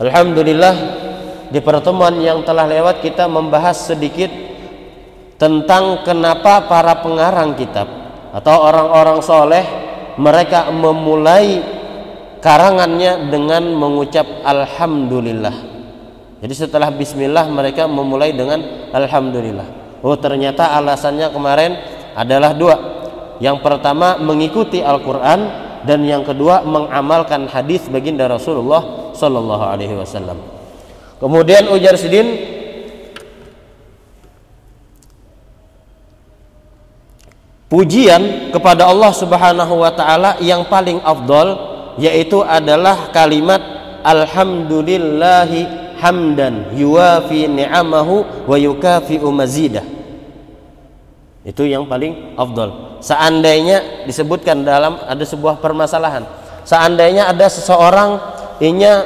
Alhamdulillah di pertemuan yang telah lewat kita membahas sedikit tentang kenapa para pengarang kitab atau orang-orang soleh mereka memulai karangannya dengan mengucap Alhamdulillah. Jadi setelah Bismillah mereka memulai dengan Alhamdulillah. Oh ternyata alasannya kemarin adalah dua. Yang pertama mengikuti Al-Quran dan yang kedua mengamalkan hadis baginda Rasulullah Sallallahu Alaihi Wasallam. Kemudian ujar Sidin pujian kepada Allah Subhanahu wa taala yang paling afdol yaitu adalah kalimat alhamdulillahi hamdan yuwafi ni'amahu wa yukafi'u mazidah itu yang paling afdol seandainya disebutkan dalam ada sebuah permasalahan seandainya ada seseorang inya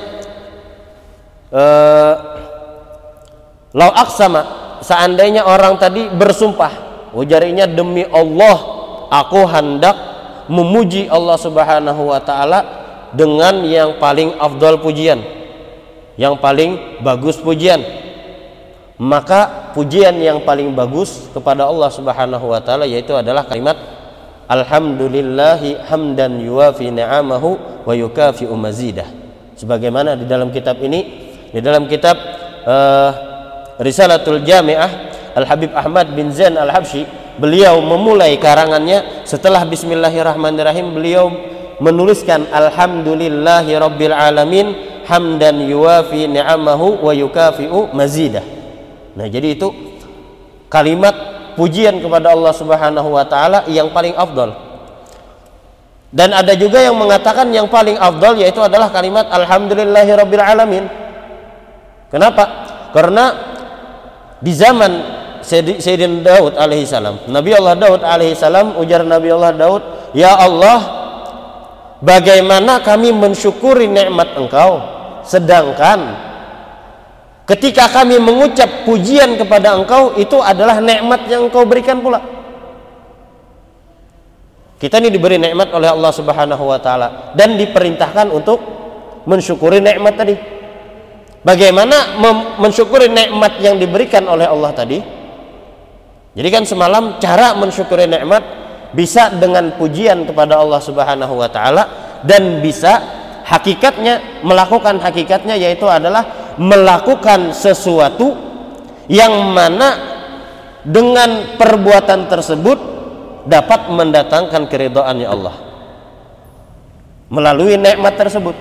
uh, lau aksama seandainya orang tadi bersumpah ujarinya demi Allah aku hendak memuji Allah Subhanahu wa taala dengan yang paling afdol pujian yang paling bagus pujian. Maka pujian yang paling bagus kepada Allah Subhanahu wa taala yaitu adalah kalimat alhamdulillahi hamdan yuwafi ni'amahu wa yukafi'u mazidah sebagaimana di dalam kitab ini di dalam kitab uh, Risalatul Jami'ah Al Habib Ahmad bin Zain Al Habsyi beliau memulai karangannya setelah bismillahirrahmanirrahim beliau menuliskan alhamdulillahi rabbil alamin hamdan yuwafi ni'amahu wa yukafi'u mazidah. Nah, jadi itu kalimat pujian kepada Allah Subhanahu wa taala yang paling afdal. Dan ada juga yang mengatakan yang paling afdal yaitu adalah kalimat alamin. Kenapa? Karena di zaman Sayyidina Daud alaihi salam, Nabi Allah Daud alaihi salam ujar Nabi Allah Daud, "Ya Allah, bagaimana kami mensyukuri nikmat Engkau sedangkan ketika kami mengucap pujian kepada engkau itu adalah nikmat yang engkau berikan pula kita ini diberi nikmat oleh Allah Subhanahu wa taala. Dan diperintahkan untuk mensyukuri nikmat tadi. Bagaimana mensyukuri nikmat yang diberikan oleh Allah tadi? Jadi kan semalam cara mensyukuri nikmat bisa dengan pujian kepada Allah Subhanahu wa taala dan bisa hakikatnya melakukan hakikatnya yaitu adalah melakukan sesuatu yang mana dengan perbuatan tersebut dapat mendatangkan keridhaannya Allah. Melalui nikmat tersebut.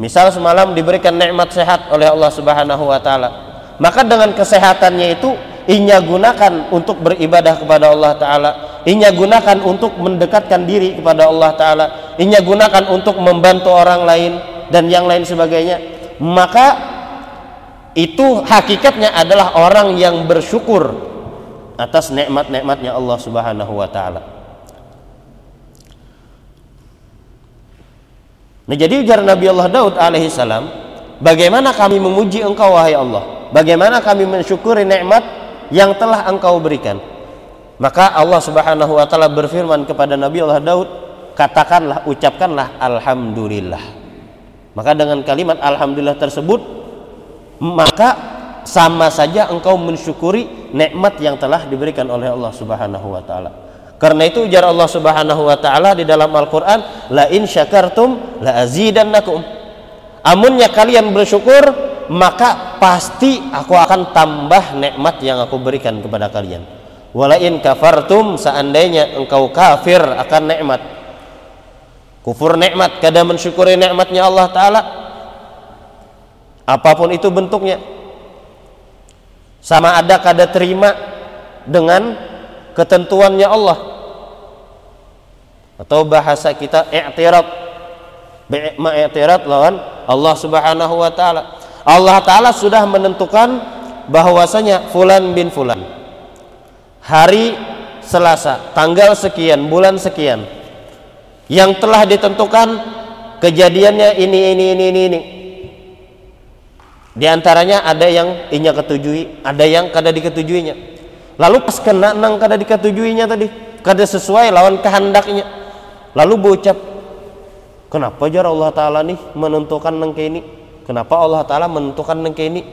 Misal semalam diberikan nikmat sehat oleh Allah Subhanahu wa taala maka dengan kesehatannya itu inya gunakan untuk beribadah kepada Allah taala inya gunakan untuk mendekatkan diri kepada Allah taala inya gunakan untuk membantu orang lain dan yang lain sebagainya maka itu hakikatnya adalah orang yang bersyukur atas nikmat-nikmatnya Allah Subhanahu wa taala Nah jadi ujar Nabi Allah Daud alaihi salam, bagaimana kami memuji Engkau wahai Allah? Bagaimana kami mensyukuri nikmat yang telah Engkau berikan? Maka Allah Subhanahu wa taala berfirman kepada Nabi Allah Daud, katakanlah ucapkanlah alhamdulillah. Maka dengan kalimat alhamdulillah tersebut maka sama saja engkau mensyukuri nikmat yang telah diberikan oleh Allah Subhanahu wa taala. Karena itu ujar Allah Subhanahu wa taala di dalam Al-Qur'an, la in syakartum la azidannakum. Amunnya kalian bersyukur, maka pasti aku akan tambah nikmat yang aku berikan kepada kalian walain kafartum seandainya engkau kafir akan nikmat kufur nikmat kada mensyukuri nikmatnya Allah taala apa pun itu bentuknya sama ada kada terima dengan ketentuannya Allah. Atau bahasa kita i'tirad. Ma'iktirat lawan Allah Subhanahu wa taala. Allah taala sudah menentukan bahwasanya fulan bin fulan. Hari Selasa, tanggal sekian, bulan sekian, yang telah ditentukan kejadiannya ini, ini, ini, ini, ini. Di antaranya ada yang inya ketujui, ada yang kada diketujuinya. Lalu pas kena nang kada diketujuinya tadi, kada sesuai lawan kehendaknya. Lalu berucap, kenapa jar Allah Taala nih menentukan nang kayak ini? kenapa Allah taala menentukan nengke ini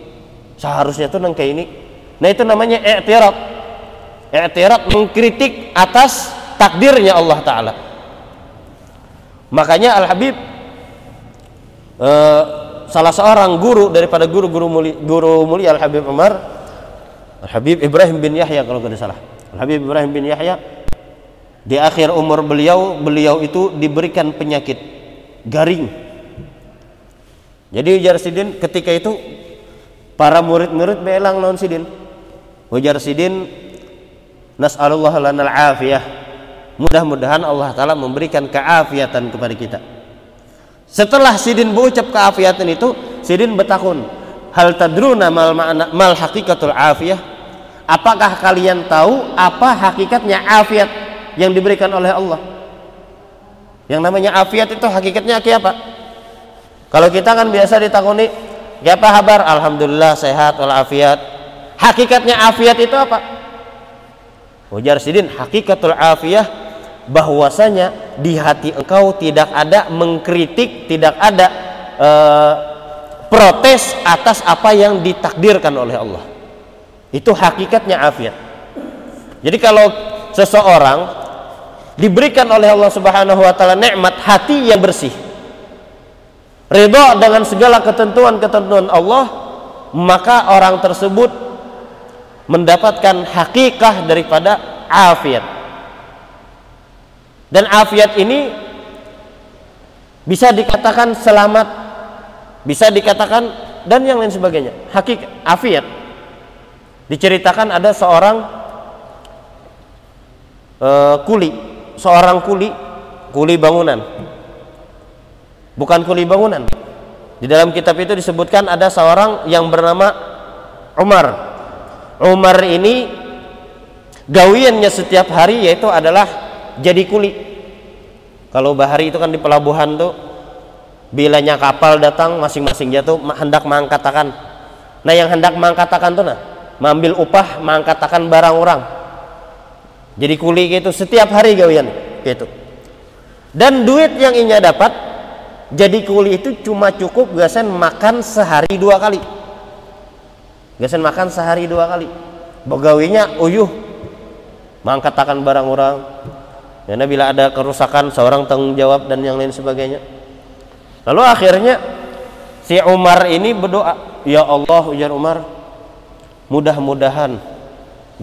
seharusnya tuh nengke ini nah itu namanya i'tirad i'tirad mengkritik atas takdirnya Allah taala makanya Al Habib uh, salah seorang guru daripada guru-guru mulia, guru mulia Al Habib Umar Al Habib Ibrahim bin Yahya kalau tidak salah. Al Habib Ibrahim bin Yahya di akhir umur beliau beliau itu diberikan penyakit garing. Jadi ujar sidin ketika itu para murid-murid belang non sidin. Ujar sidin nas'alullah lanal afiyah. Mudah-mudahan Allah taala memberikan keafiatan kepada kita setelah sidin berucap keafiatan itu sidin bertakun hal tadruna mal ma'na mal hakikatul afiyah? Apakah kalian tahu apa hakikatnya afiat yang diberikan oleh Allah? Yang namanya afiat itu hakikatnya kayak apa? Kalau kita kan biasa ditakuni ya apa kabar? Alhamdulillah sehat walafiat. Hakikatnya afiat itu apa? Ujar sidin hakikatul afiyah bahwasanya di hati engkau tidak ada mengkritik tidak ada uh, protes atas apa yang ditakdirkan oleh Allah itu hakikatnya afiat jadi kalau seseorang diberikan oleh Allah Subhanahu wa taala nikmat hati yang bersih. Ridho dengan segala ketentuan-ketentuan Allah, maka orang tersebut mendapatkan hakikah daripada afiat. Dan afiat ini bisa dikatakan selamat, bisa dikatakan dan yang lain sebagainya. Hakikat afiat. Diceritakan ada seorang uh, kuli seorang kuli kuli bangunan bukan kuli bangunan di dalam kitab itu disebutkan ada seorang yang bernama Umar Umar ini gawiannya setiap hari yaitu adalah jadi kuli. Kalau bahari itu kan di pelabuhan tuh bilanya kapal datang masing-masing jatuh hendak mengangkatakan. Nah yang hendak mengangkatakan tuh nah mengambil upah mengangkatakan barang orang. Jadi kuli gitu setiap hari gawian gitu. Dan duit yang inya dapat jadi kuli itu cuma cukup gasen makan sehari dua kali. Gasen makan sehari dua kali. Begawinya uyuh mengkatakan barang orang karena bila ada kerusakan seorang tanggung jawab dan yang lain sebagainya. Lalu akhirnya si Umar ini berdoa ya Allah ujar Umar mudah-mudahan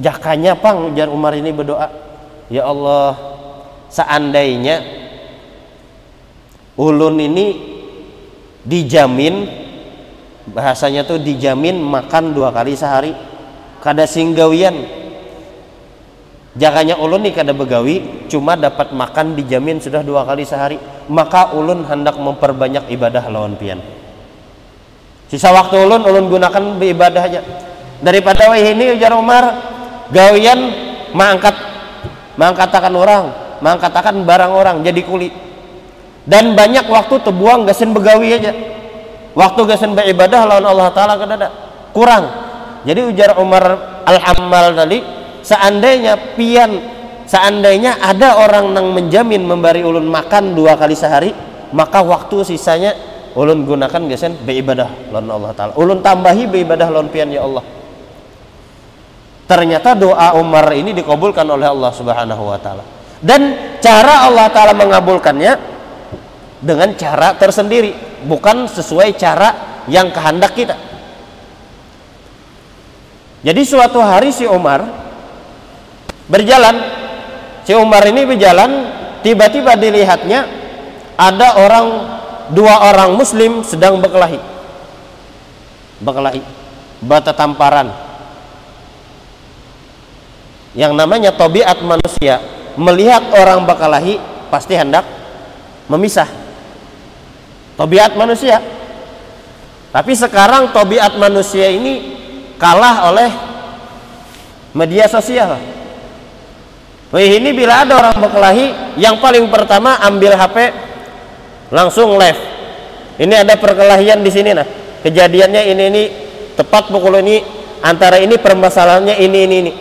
jakanya pang ujar Umar ini berdoa. Ya Allah seandainya ulun ini dijamin bahasanya tuh dijamin makan dua kali sehari kada singgawian jakanya ulun nih kada begawi cuma dapat makan dijamin sudah dua kali sehari maka ulun hendak memperbanyak ibadah lawan pian. Sisa waktu ulun ulun gunakan beribadah aja. Daripada wah ini ujar Umar gawian mengangkat mengangkatakan orang mengangkatakan barang orang jadi kulit dan banyak waktu terbuang gasen begawi aja. Waktu gasen beribadah lawan Allah Ta'ala ada. Kurang. Jadi ujar Umar Al-Hammal tadi seandainya pian seandainya ada orang yang menjamin memberi ulun makan dua kali sehari maka waktu sisanya ulun gunakan gasen beribadah lawan Allah Ta'ala ulun tambahi beribadah lawan pian ya Allah ternyata doa Umar ini dikabulkan oleh Allah Subhanahu wa taala. Dan cara Allah taala mengabulkannya dengan cara tersendiri, bukan sesuai cara yang kehendak kita. Jadi suatu hari si Umar berjalan, si Umar ini berjalan, tiba-tiba dilihatnya ada orang dua orang muslim sedang berkelahi. Berkelahi, bata tamparan yang namanya tobiat manusia melihat orang bakalahi pasti hendak memisah. Tobiat manusia. Tapi sekarang tobiat manusia ini kalah oleh media sosial Wih ini bila ada orang berkelahi yang paling pertama ambil HP langsung live. Ini ada perkelahian di sini nah. Kejadiannya ini ini tepat pukul ini antara ini permasalahannya ini ini ini.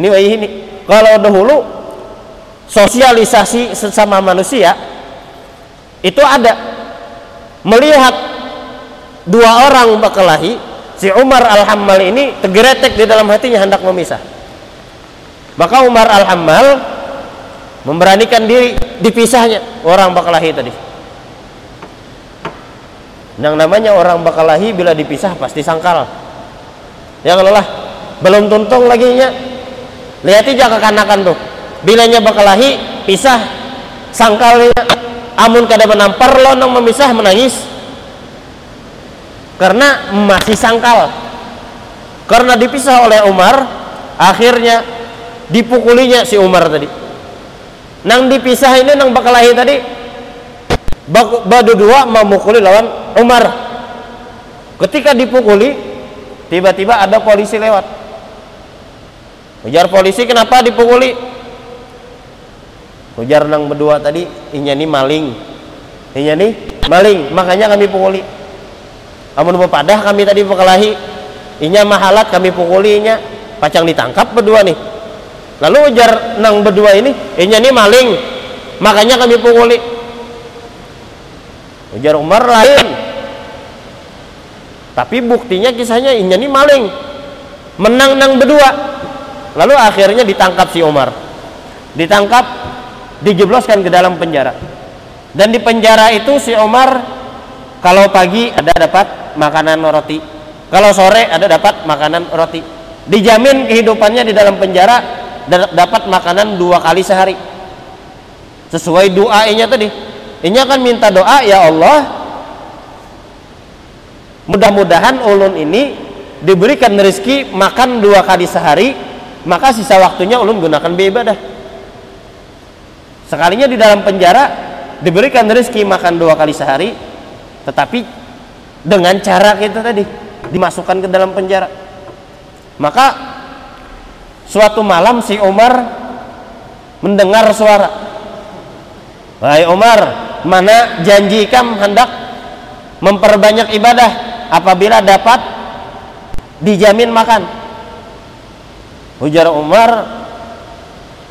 Ini ini. Kalau dahulu sosialisasi sesama manusia itu ada. Melihat dua orang berkelahi si Umar Al-Hammal ini tergeretek di dalam hatinya hendak memisah maka Umar Al-Hammal memberanikan diri dipisahnya. Orang berkelahi tadi. Yang namanya orang berkelahi bila dipisah pasti sangkal. Ya kalau lah belum tuntung lagi nya. Lihat aja kekanakan tuh. Bilanya berkelahi pisah sangkalnya amun kada menampar lo nong memisah menangis. Karena masih sangkal. Karena dipisah oleh Umar akhirnya dipukulinya si Umar tadi. Nang dipisah ini nang bakalahi tadi badu dua memukuli lawan Umar. Ketika dipukuli tiba-tiba ada polisi lewat. Ujar polisi kenapa dipukuli? Ujar nang berdua tadi inya ini maling. Inya ini maling makanya kami pukuli. Amun padah kami tadi berkelahi inya mahalat kami pukulinya pacang ditangkap berdua nih lalu ujar nang berdua ini inya ini maling. Makanya kami pukuli. Ujar Umar lain. Tapi buktinya kisahnya inya ini maling. Menang nang berdua. Lalu akhirnya ditangkap si Umar. Ditangkap dijebloskan ke dalam penjara. Dan di penjara itu si Umar kalau pagi ada dapat makanan roti. Kalau sore ada dapat makanan roti. Dijamin kehidupannya di dalam penjara dapat makanan dua kali sehari. Sesuai doanya tadi. Ini akan minta doa ya Allah mudah-mudahan ulun ini diberikan rezeki makan dua kali sehari maka sisa waktunya ulun gunakan beribadah sekalinya di dalam penjara diberikan rezeki makan dua kali sehari tetapi dengan cara kita tadi dimasukkan ke dalam penjara. Maka suatu malam si Umar mendengar suara Wahai Umar mana janji kam hendak memperbanyak ibadah? Apabila dapat dijamin makan. Ujar Umar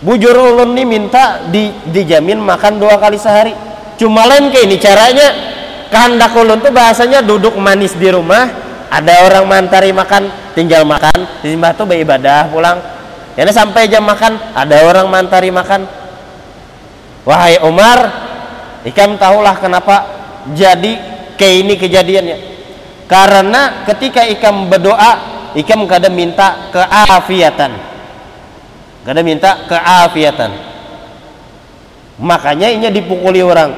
bujur ulun ini minta di, dijamin makan dua kali sehari. Cuma lain ke ini caranya? Kehendak ulun tuh bahasanya duduk manis di rumah ada orang mantari makan tinggal makan di tuh beribadah pulang ya sampai jam makan ada orang mantari makan. Wahai Umar ikam tahulah kenapa jadi kayak ini kejadiannya. Karena ketika ikam berdoa ikam kadang minta keafiatan. Kadang minta keafiatan. Makanya ini dipukuli orang.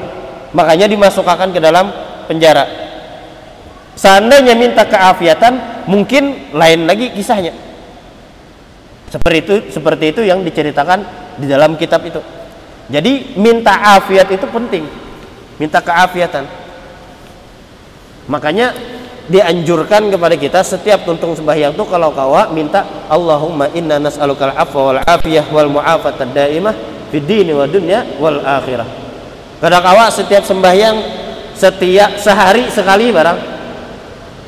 Makanya dimasukkan ke dalam penjara. Seandainya minta keafiatan mungkin lain lagi kisahnya seperti itu seperti itu yang diceritakan di dalam kitab itu. Jadi minta afiat itu penting. Minta keafiatan. Makanya dianjurkan kepada kita setiap tuntung sembahyang itu kalau kawa minta Allahumma inna nas'alukal afwa wal afiyah wal mu'afatad daimah fid dini wa dunya wal akhirah kadang awak setiap sembahyang setiap sehari sekali barang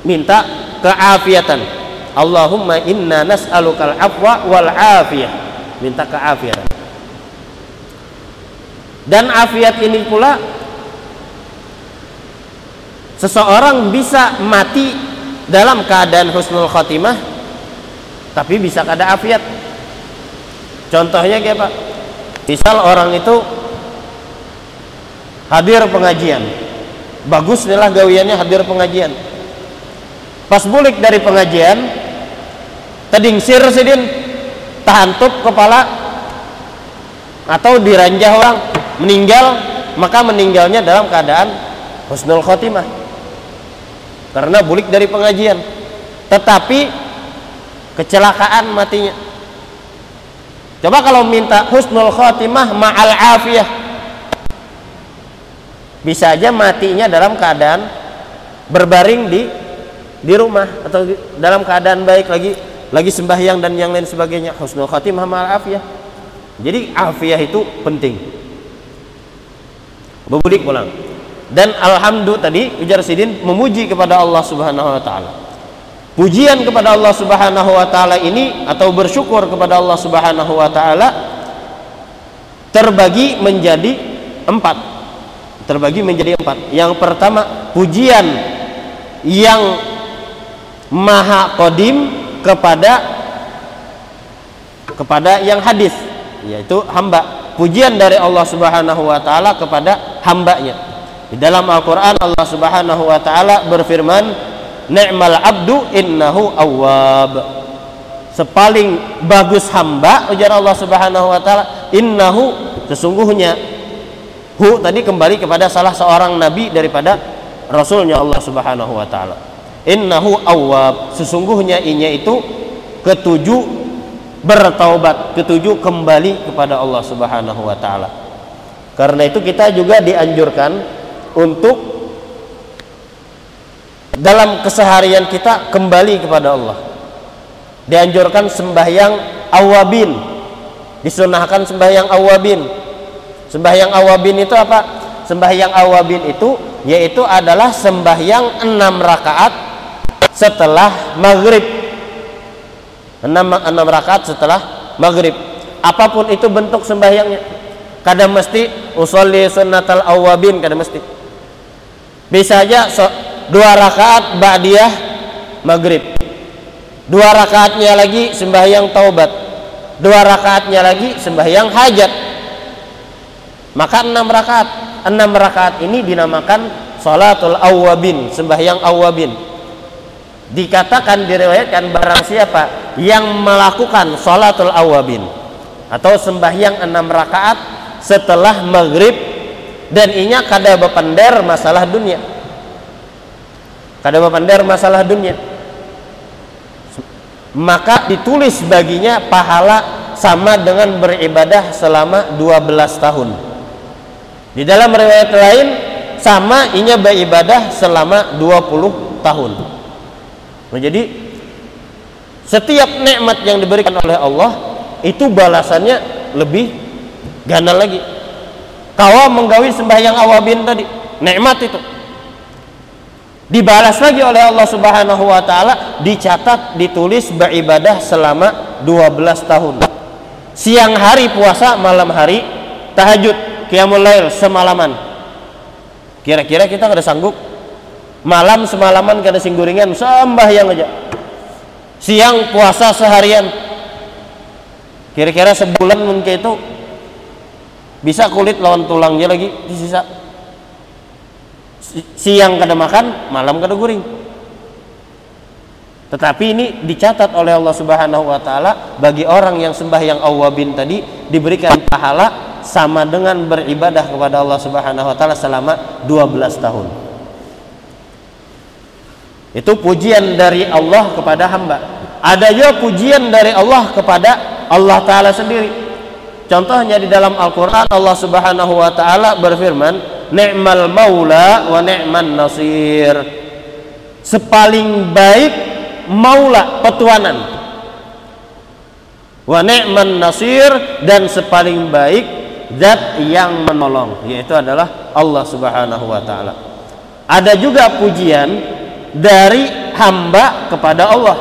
minta keafiatan Allahumma inna nas'alukal afwa wal afiyah. Minta keafiatan. Dan afiat ini pula seseorang bisa mati dalam keadaan husnul khotimah tapi bisa kada afiat. Contohnya kayak pak misal orang itu hadir pengajian. Bagus adalah gawiannya hadir pengajian. Pas bulik dari pengajian tedingsir sidin tahantup kepala atau diranjah orang. Meninggal maka meninggalnya dalam keadaan husnul khotimah. Karena bulik dari pengajian. Tetapi kecelakaan matinya. Coba kalau minta husnul khotimah ma'al afiyah. Bisa aja matinya dalam keadaan berbaring di di rumah atau dalam keadaan baik lagi lagi sembahyang dan yang lain sebagainya. Husnul khatimah ma'al afiyah jadi afiyah itu penting. Bebulik pulang dan alhamdulillah tadi ujar sidin memuji kepada Allah Subhanahu wa taala. Pujian kepada Allah Subhanahu wa taala ini atau bersyukur kepada Allah Subhanahu wa taala terbagi menjadi empat. Terbagi menjadi empat. Yang pertama pujian yang maha kodim kepada kepada yang hadis yaitu hamba. Pujian dari Allah Subhanahu wa taala kepada hambanya. Di dalam Al-Qur'an Allah Subhanahu wa taala berfirman ni'mal abdu innahu awwab. Sepaling bagus hamba ujar Allah Subhanahu wa taala innahu sesungguhnya hu tadi kembali kepada salah seorang nabi daripada rasulnya Allah Subhanahu wa taala innahu awwab. Sesungguhnya inya itu ketujuh bertaubat ketujuh kembali kepada Allah Subhanahu wa taala. Karena itu kita juga dianjurkan untuk dalam keseharian kita kembali kepada Allah. Dianjurkan sembahyang awabin. Disunahkan sembahyang awabin. Sembahyang awabin itu apa? Sembahyang awabin itu yaitu adalah sembahyang enam rakaat setelah maghrib. Enam, enam rakaat setelah maghrib. Apa pun itu bentuk sembahyangnya. Kadang mesti usolli sunnatal awabin kadang mesti. Bisa aja so, dua rakaat ba'diyah maghrib. Dua rakaatnya lagi sembahyang taubat. Dua rakaatnya lagi sembahyang hajat. Maka enam rakaat. Enam rakaat ini dinamakan salatul awabin sembahyang awabin dikatakan diriwayatkan barang siapa yang melakukan sholatul awabin atau sembahyang enam rakaat setelah maghrib dan inya kada bepender masalah dunia. Kada bepender masalah dunia. Maka ditulis baginya pahala sama dengan beribadah selama 12 tahun. Di dalam riwayat lain sama inya beribadah selama 20 tahun Nah, jadi setiap nikmat yang diberikan oleh Allah itu balasannya lebih ganal lagi. Kau menggawi sembahyang awabin tadi, nikmat itu. Dibalas lagi oleh Allah Subhanahu wa taala dicatat ditulis beribadah selama 12 tahun. Siang hari puasa malam hari tahajud qiyamul lail semalaman. Kira-kira kita ada sanggup malam semalaman kada singguringan sembahyang aja. Siang puasa seharian. Kira-kira sebulan mungkin itu bisa kulit lawan tulangnya lagi di sisa. Siang kada makan malam kada guring tetapi ini dicatat oleh Allah Subhanahu wa taala bagi orang yang sembahyang awabin tadi diberikan pahala sama dengan beribadah kepada Allah Subhanahu wa taala selama 12 tahun. Itu pujian dari Allah kepada hamba. Ada juga pujian dari Allah kepada Allah Ta'ala sendiri. Contohnya di dalam Al-Quran Allah Subhanahu Wa Ta'ala berfirman, Ni'mal maula wa ni'man nasir. Sepaling baik maula petuanan. Wa ni'man nasir dan sepaling baik zat yang menolong yaitu adalah Allah Subhanahu wa taala. Ada juga pujian dari hamba kepada Allah.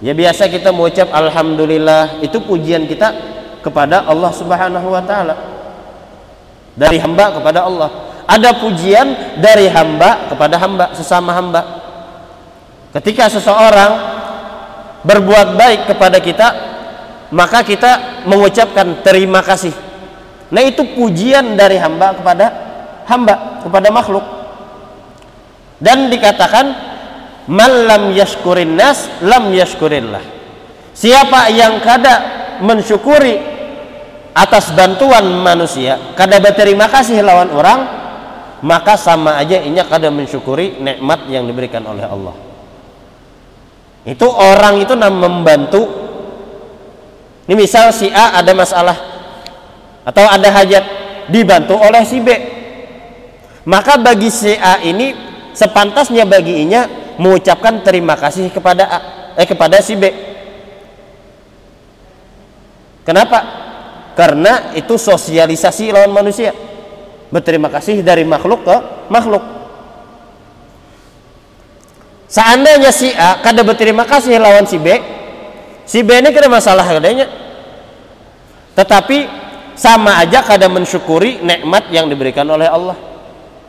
Ya biasa kita mengucap alhamdulillah itu pujian kita kepada Allah Subhanahu wa taala. Dari hamba kepada Allah. Ada pujian dari hamba kepada hamba sesama hamba. Ketika seseorang berbuat baik kepada kita, maka kita mengucapkan terima kasih. Nah, itu pujian dari hamba kepada hamba, kepada makhluk dan dikatakan malam yashkurin nas lam yashkurillah. Siapa yang kada mensyukuri atas bantuan manusia kada berterima kasih lawan orang maka sama aja inya kada mensyukuri nikmat yang diberikan oleh Allah. Itu orang itu nam membantu. Ini misal si A ada masalah atau ada hajat dibantu oleh si B. Maka bagi si A ini sepantasnya bagi inya mengucapkan terima kasih kepada A, eh kepada si B. Kenapa? Karena itu sosialisasi lawan manusia. Berterima kasih dari makhluk ke makhluk. Seandainya si A kada berterima kasih lawan si B, si B ini kada masalah kadanya. Tetapi sama aja kada mensyukuri nikmat yang diberikan oleh Allah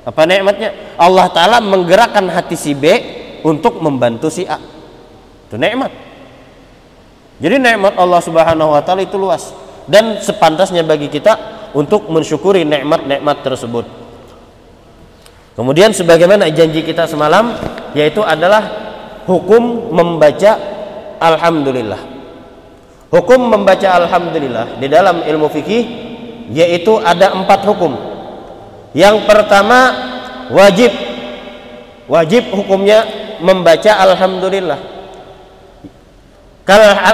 Apa nikmatnya? Allah Ta'ala menggerakkan hati si B untuk membantu si A. Itu nikmat. Jadi nikmat Allah Subhanahu wa taala itu luas dan sepantasnya bagi kita untuk mensyukuri nikmat-nikmat tersebut. Kemudian sebagaimana janji kita semalam yaitu adalah hukum membaca alhamdulillah. Hukum membaca alhamdulillah di dalam ilmu fikih yaitu ada empat hukum. Yang pertama wajib. Wajib hukumnya membaca alhamdulillah.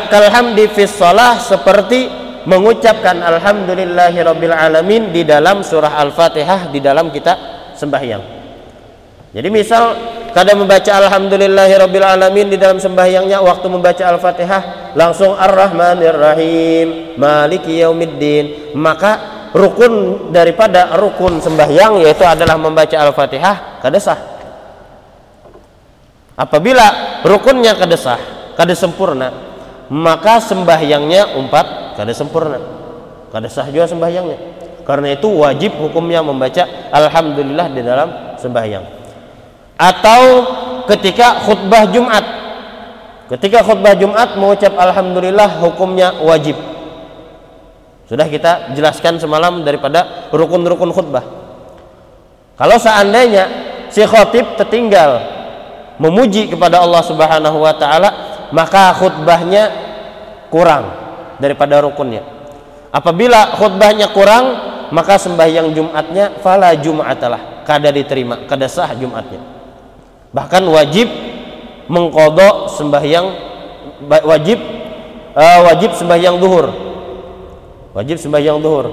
Kalhamdi fis salah seperti mengucapkan alhamdulillahi rabbil alamin di dalam surah al-fatihah di dalam kita sembahyang. Jadi misal kadang membaca alhamdulillahi rabbil alamin di dalam sembahyangnya waktu membaca al-fatihah langsung ar-rahmanir rahim maliki yaumiddin. Maka rukun daripada rukun sembahyang yaitu adalah membaca al-fatihah kadesah apabila rukunnya kadesah kada sempurna maka sembahyangnya empat kada sempurna kada sah juga sembahyangnya. Karena itu wajib hukumnya membaca alhamdulillah di dalam sembahyang. Atau ketika khutbah Jumat. Ketika khutbah Jumat mengucap alhamdulillah hukumnya wajib sudah kita jelaskan semalam daripada rukun-rukun khutbah. Kalau seandainya si khotib tertinggal memuji kepada Allah Subhanahu wa taala maka khutbahnya kurang daripada rukunnya. Apabila khutbahnya kurang maka sembahyang Jumatnya fala Jumatalah. Kada diterima kada sah Jumatnya. Bahkan wajib mengkodok sembahyang wajib uh, wajib sembahyang duhur wajib sembahyang duhur.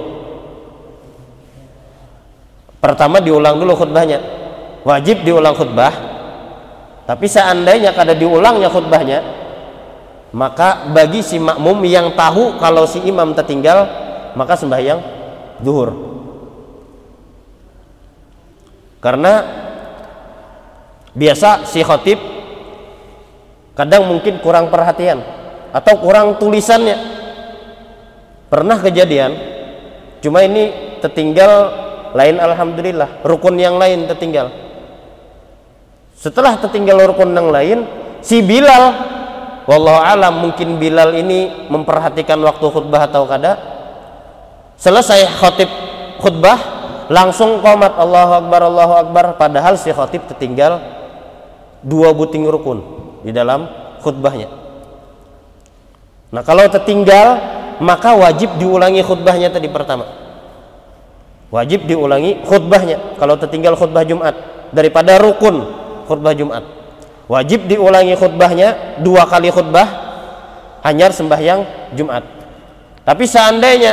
Pertama diulang dulu khutbahnya. Wajib diulang khutbah. Tapi seandainya kada diulangnya khutbahnya maka bagi si makmum yang tahu kalau si imam tertinggal maka sembahyang zuhur karena biasa si khotib kadang mungkin kurang perhatian atau kurang tulisannya pernah kejadian cuma ini tertinggal lain alhamdulillah rukun yang lain tertinggal setelah tertinggal rukun yang lain si Bilal Wallahu alam mungkin Bilal ini memperhatikan waktu khutbah atau kada. Selesai khutib khutbah langsung komat Allahu Akbar Allahu Akbar padahal si khutib tertinggal dua buting rukun di dalam khutbahnya. Nah, kalau tertinggal maka wajib diulangi khutbahnya tadi pertama. Wajib diulangi khutbahnya kalau tertinggal khutbah Jumat daripada rukun khutbah Jumat. Wajib diulangi khutbahnya dua kali khutbah hanyar sembahyang Jumat. Tapi seandainya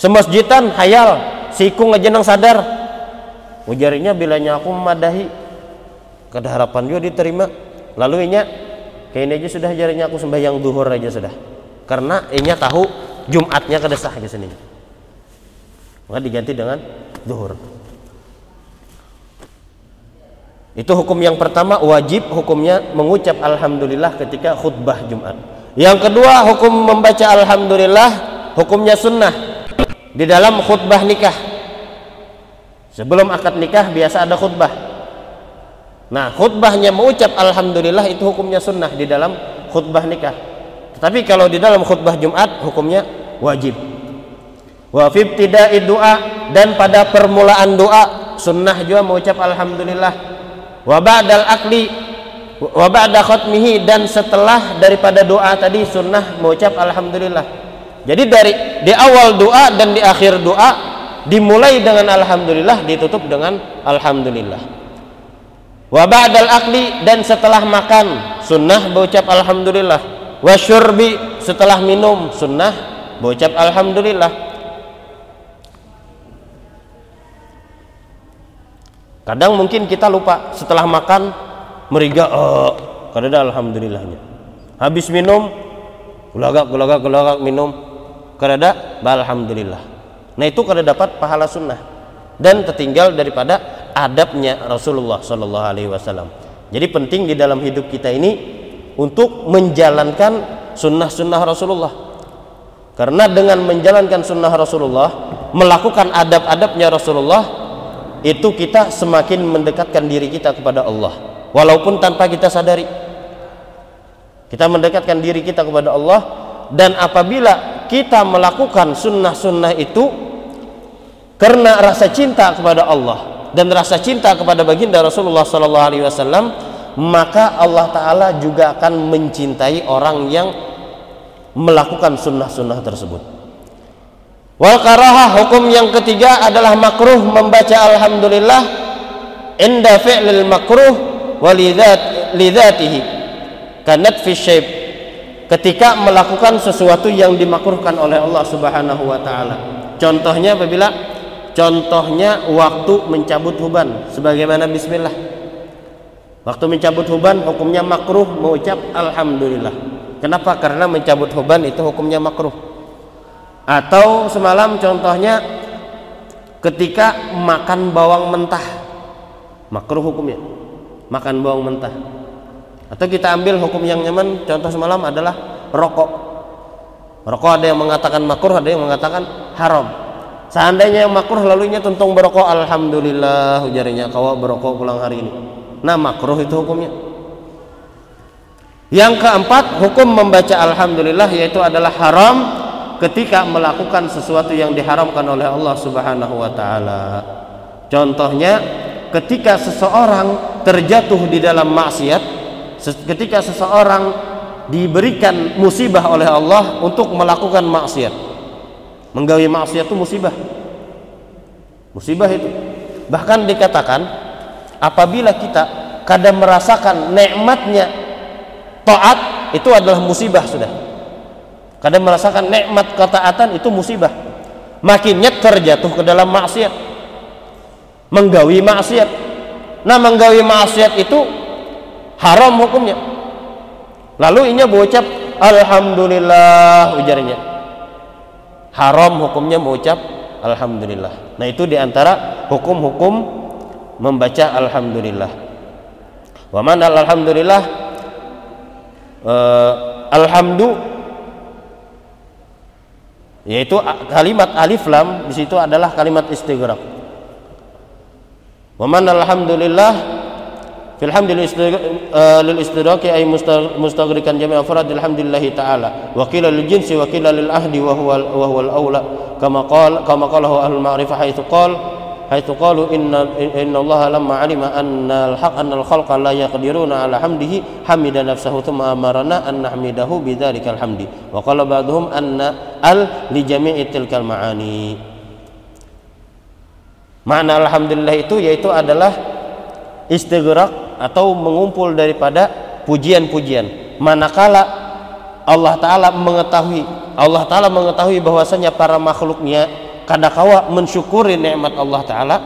semasjidan hayal siku ngejenang sadar ujarinya bilanya aku memadahi kada harapan juga diterima. Lalu inya kayaknya aja sudah jarinya aku sembahyang duhur aja sudah karena inya tahu Jumatnya kada sah di sini maka diganti dengan duhur itu hukum yang pertama wajib hukumnya mengucap alhamdulillah ketika khutbah Jumat. Yang kedua hukum membaca alhamdulillah hukumnya sunnah di dalam khutbah nikah. Sebelum akad nikah biasa ada khutbah. Nah, khutbahnya mengucap alhamdulillah itu hukumnya sunnah di dalam khutbah nikah. Tetapi kalau di dalam khutbah Jumat hukumnya wajib. Wa fi doa dan pada permulaan doa sunnah juga mengucap alhamdulillah. Wa ba'dal akli wa ba'da khatmihi dan setelah daripada doa tadi sunnah mengucap alhamdulillah. Jadi dari di awal doa dan di akhir doa dimulai dengan alhamdulillah ditutup dengan alhamdulillah. Wa ba'dal akli dan setelah makan sunnah mengucap alhamdulillah wa syurbi setelah minum sunnah mengucap alhamdulillah. Kadang mungkin kita lupa setelah makan meriga oh kada alhamdulillahnya. Habis minum gulagak gulagak gulagak minum kada ada alhamdulillah. Nah itu kada dapat pahala sunnah. Dan tertinggal daripada adabnya Rasulullah Shallallahu Alaihi Wasallam. Jadi penting di dalam hidup kita ini untuk menjalankan sunnah-sunnah Rasulullah. Karena dengan menjalankan sunnah Rasulullah melakukan adab-adabnya Rasulullah itu kita semakin mendekatkan diri kita kepada Allah. Walaupun tanpa kita sadari. Kita mendekatkan diri kita kepada Allah dan apabila kita melakukan sunnah-sunnah itu karena rasa cinta kepada Allah dan rasa cinta kepada baginda Rasulullah sallallahu alaihi wasallam maka Allah taala juga akan mencintai orang yang melakukan sunnah-sunnah tersebut. Wal karaha hukum yang ketiga adalah makruh membaca alhamdulillah inda fi'lil makruh walidat lidatihi kanat fi syib ketika melakukan sesuatu yang dimakruhkan oleh Allah Subhanahu wa taala. Contohnya apabila contohnya waktu mencabut huban sebagaimana bismillah. Waktu mencabut huban hukumnya makruh mengucap alhamdulillah. Kenapa? Karena mencabut huban itu hukumnya makruh. Atau semalam contohnya ketika makan bawang mentah. Makruh hukumnya. Makan bawang mentah. Atau kita ambil hukum yang nyaman contoh semalam adalah rokok. Rokok ada yang mengatakan makruh, ada yang mengatakan haram. Seandainya yang makruh lalunya tuntung berokok, alhamdulillah ujarnya kau berokok pulang hari ini. Nah makruh itu hukumnya. Yang keempat, hukum membaca alhamdulillah yaitu adalah haram ketika melakukan sesuatu yang diharamkan oleh Allah Subhanahu wa taala. Contohnya, ketika seseorang terjatuh di dalam maksiat, ketika seseorang diberikan musibah oleh Allah untuk melakukan maksiat. Menggawi maksiat itu musibah. Musibah itu. Bahkan dikatakan apabila kita kadang merasakan nikmatnya taat itu adalah musibah sudah. Kadang merasakan nikmat ketaatan itu musibah. Makin nyeker jatuh ke dalam maksiat. Menggawi maksiat. Nah menggawi maksiat itu haram hukumnya. Lalu ini berucap alhamdulillah ujarnya. Haram hukumnya mengucap alhamdulillah. Nah itu di antara hukum-hukum membaca alhamdulillah wa man alhamdulillah uh, alhamdu yaitu kalimat alif lam di situ adalah kalimat istighraq. Wa man alhamdulillah fil hamdi lil istighraq ay mustaghrikan jami' afrad alhamdulillah taala wa qila lil jinsi wa qila lil ahdi wa huwa wa huwa al aula kama qala kama qalahu ahlul ma'rifah haitsu qala حيث قالوا inna إن الله لما علم أن الحق أن الخلق لا يقدرون على حمده حمد نفسه ثم أمرنا أن an بذلك الحمد وقال بعضهم أن ال لجميع al المعاني معنى الحمد لله makna alhamdulillah itu yaitu adalah istighraq atau mengumpul daripada pujian-pujian. Manakala Allah Ta'ala mengetahui Allah Ta'ala mengetahui bahwasanya para makhluknya kadakawa mensyukuri nikmat Allah taala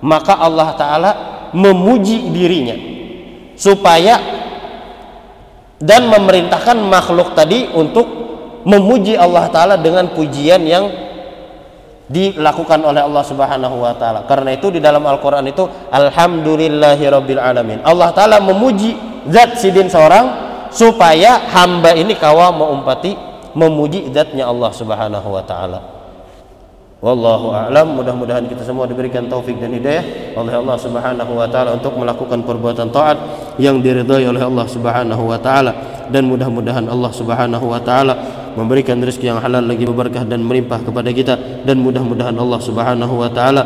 maka Allah taala memuji dirinya supaya dan memerintahkan makhluk tadi untuk memuji Allah taala dengan pujian yang dilakukan oleh Allah Subhanahu wa taala. Karena itu di dalam Al-Qur'an itu alhamdulillahirabbil alamin. Allah taala memuji zat sidin seorang supaya hamba ini kawa mengumpati memuji zatnya Allah Subhanahu wa taala. Wallahu a'lam. Mudah-mudahan kita semua diberikan taufik dan hidayah oleh Allah Subhanahu wa taala untuk melakukan perbuatan taat yang diridhai oleh Allah Subhanahu wa taala dan mudah-mudahan Allah Subhanahu wa taala memberikan rezeki yang halal lagi berkah dan melimpah kepada kita dan mudah-mudahan Allah Subhanahu wa taala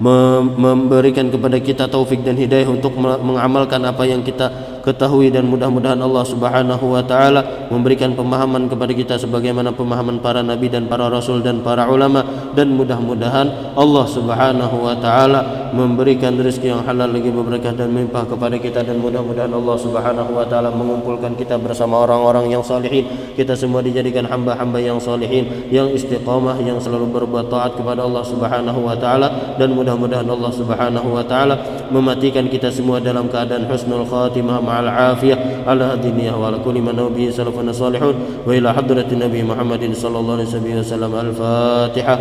memberikan kepada kita taufik dan hidayah untuk mengamalkan apa yang kita ketahui dan mudah-mudahan Allah Subhanahu wa taala memberikan pemahaman kepada kita sebagaimana pemahaman para nabi dan para rasul dan para ulama. Dan mudah-mudahan Allah Subhanahu wa taala memberikan rezeki yang halal lagi berkah dan melimpah kepada kita. Dan mudah-mudahan Allah Subhanahu wa taala mengumpulkan kita bersama orang-orang yang salihin. Kita semua dijadikan hamba-hamba yang salihin yang istiqamah yang selalu berbuat taat kepada Allah Subhanahu wa taala. Dan mudah-mudahan Allah Subhanahu wa taala mematikan kita semua dalam keadaan husnul khatimah العافية. على النية وعلى كل من به سلفنا الصالحون وإلى حضرة النبي محمد صلى الله عليه وسلم. ألفاتحة.